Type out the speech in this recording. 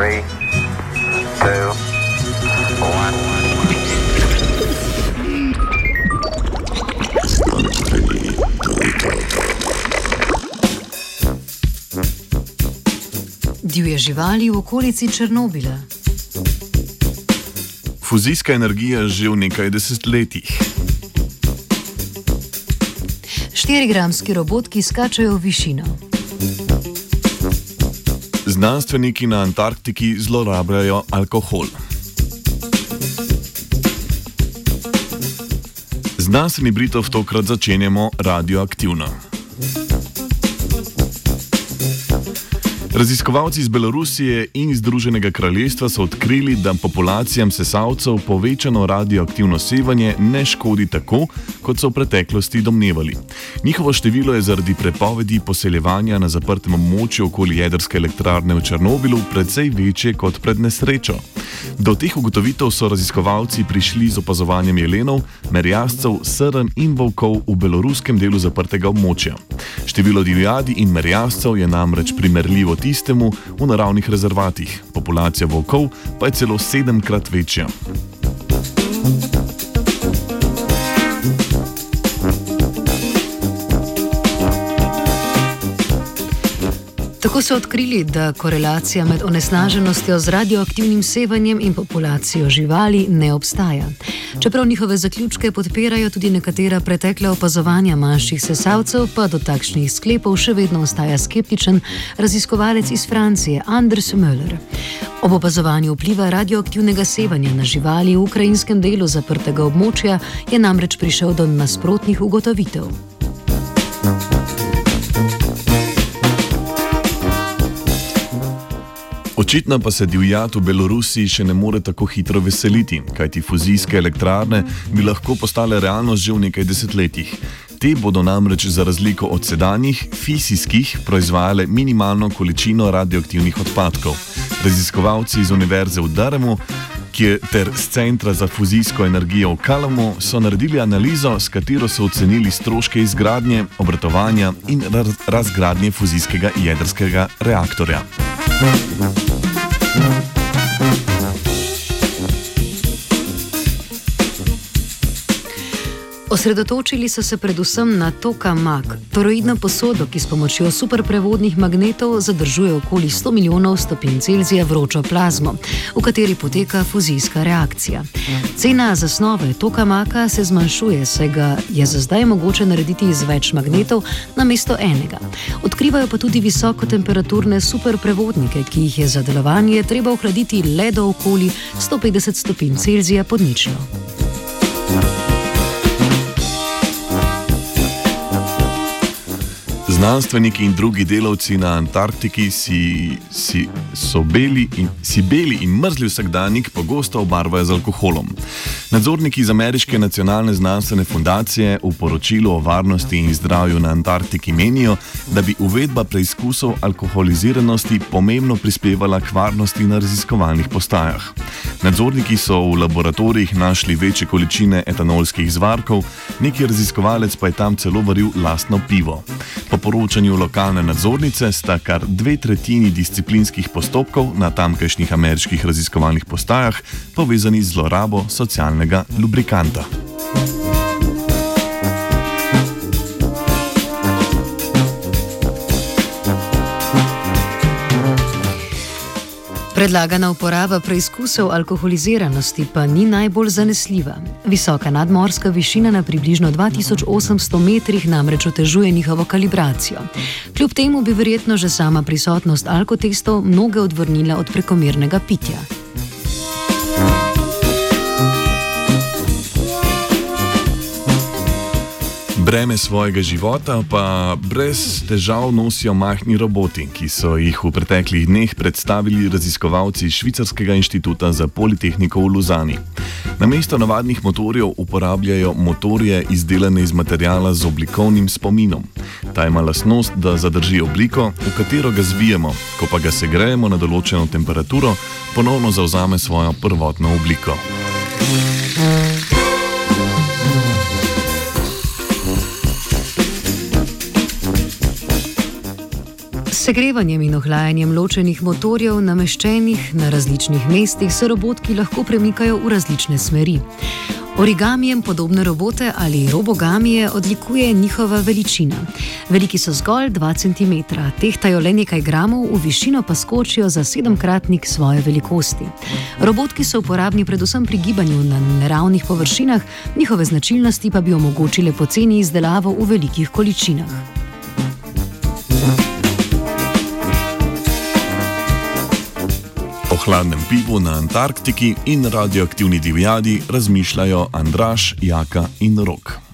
Three, two, one. Divje živali v okolici Černobila. Fuzijska energija že v nekaj desetletjih. 4-gramski robot, ki skačejo v višino. Znanstveniki na Antarktiki zlorabljajo alkohol. Znanstveni Britov tokrat začenjamo radioaktivno. Raziskovalci iz Belorusije in Združenega kraljestva so odkrili, da populacijam sesalcev povečano radioaktivno sevanje ne škodi tako, kot so v preteklosti domnevali. Njihovo število je zaradi prepovedi poseljevanja na zaprtem območju okoli jedrske elektrarne v Černobilu precej večje kot pred nesrečo. Do teh ugotovitev so raziskovalci prišli z opazovanjem jelenov, merjascev, srn in volkov v beloruskem delu zaprtega območja. Število divjadi in merjascev je namreč primerljivo tistemu v naravnih rezervatih, populacija volkov pa je celo sedemkrat večja. Tako so odkrili, da korelacija med onesnaženostjo z radioaktivnim sevanjem in populacijo živali ne obstaja. Čeprav njihove zaključke podpirajo tudi nekatera pretekla opazovanja manjših sesalcev, pa do takšnih sklepov še vedno ostaja skeptičen raziskovalec iz Francije Anders Müller. Ob opazovanju vpliva radioaktivnega sevanja na živali v ukrajinskem delu zaprtega območja je namreč prišel do nasprotnih ugotovitev. Očitno pa se divjad v Belorusiji še ne more tako hitro veseliti, kajti fuzijske elektrarne bi lahko postale realnost že v nekaj desetletjih. Te bodo namreč za razliko od sedanjih fizijskih proizvajale minimalno količino radioaktivnih odpadkov. Raziskovalci iz Univerze v Daremu ter z Centra za fuzijsko energijo v Kalamu so naredili analizo, s katero so ocenili stroške izgradnje, obratovanja in razgradnje fuzijskega jedrskega reaktorja. Mm-hmm. Osredotočili so se predvsem na tokamak, toroidno posodo, ki s pomočjo superprevodnih magnetov zadržuje okoli 100 milijonov stopinj Celzija vročo plazmo, v kateri poteka fuzijska reakcija. Cena zasnove tokamaka se zmanjšuje, saj ga je za zdaj mogoče narediti iz več magnetov na mesto enega. Odkrivajo pa tudi visokotemperaturne superprevodnike, ki jih je za delovanje treba ohladiti le do okoli 150 stopinj Celzija pod ničlo. Znanstveniki in drugi delavci na Antarktiki si, si, beli in, si beli in mrzli vsakdanjik pogosto obarvajo z alkoholom. Nadzorniki iz Ameriške nacionalne znanstvene fundacije v poročilu o varnosti in zdravju na Antarktiki menijo, da bi uvedba preizkusov alkoholiziranosti pomembno prispevala k varnosti na raziskovalnih postajah. Nadzorniki so v laboratorijih našli večje količine etanolskih zvarkov, neki raziskovalec pa je tam celo varil lastno pivo. Po poročanju lokalne nadzornice sta kar dve tretjini disciplinskih postopkov na tamkajšnjih ameriških raziskovalnih postajah povezani z zlorabo socialnega lubrikanta. Predlagana uporaba preizkusov alkoholiziranosti pa ni najbolj zanesljiva. Visoka nadmorska višina na približno 2800 metrih namreč otežuje njihovo kalibracijo. Kljub temu bi verjetno že sama prisotnost alkotestov mnoge odvrnila od prekomernega pitja. Breme svojega života pa brez težav nosijo majhni roboti, ki so jih v preteklih dneh predstavili raziskovalci Švicarskega inštituta za politehniko v Luzani. Na mesto navadnih motorjev uporabljajo motorje izdelane iz materijala z oblikovnim spominom. Ta ima lasnost, da zadrži obliko, v katero ga zvijemo, ko pa ga segrejemo na določeno temperaturo, ponovno zauzame svojo prvotno obliko. Segrevanjem in ohlajanjem ločenih motorjev, nameščenih na različnih mestih, se robotki lahko premikajo v različne smeri. Origamijem podobne robote ali robogamije odlikuje njihova veličina. Veliki so zgolj 2 cm, tehtajo le nekaj gramov, v višino pa skočijo za sedemkratnik svoje velikosti. Robotki so uporabni predvsem pri gibanju na neravnih površinah, njihove značilnosti pa bi omogočile poceni izdelavo v velikih količinah. Hladnem pivu na Antarktiki in radioaktivni divjadi razmišljajo Andraš, Jaka in Rok.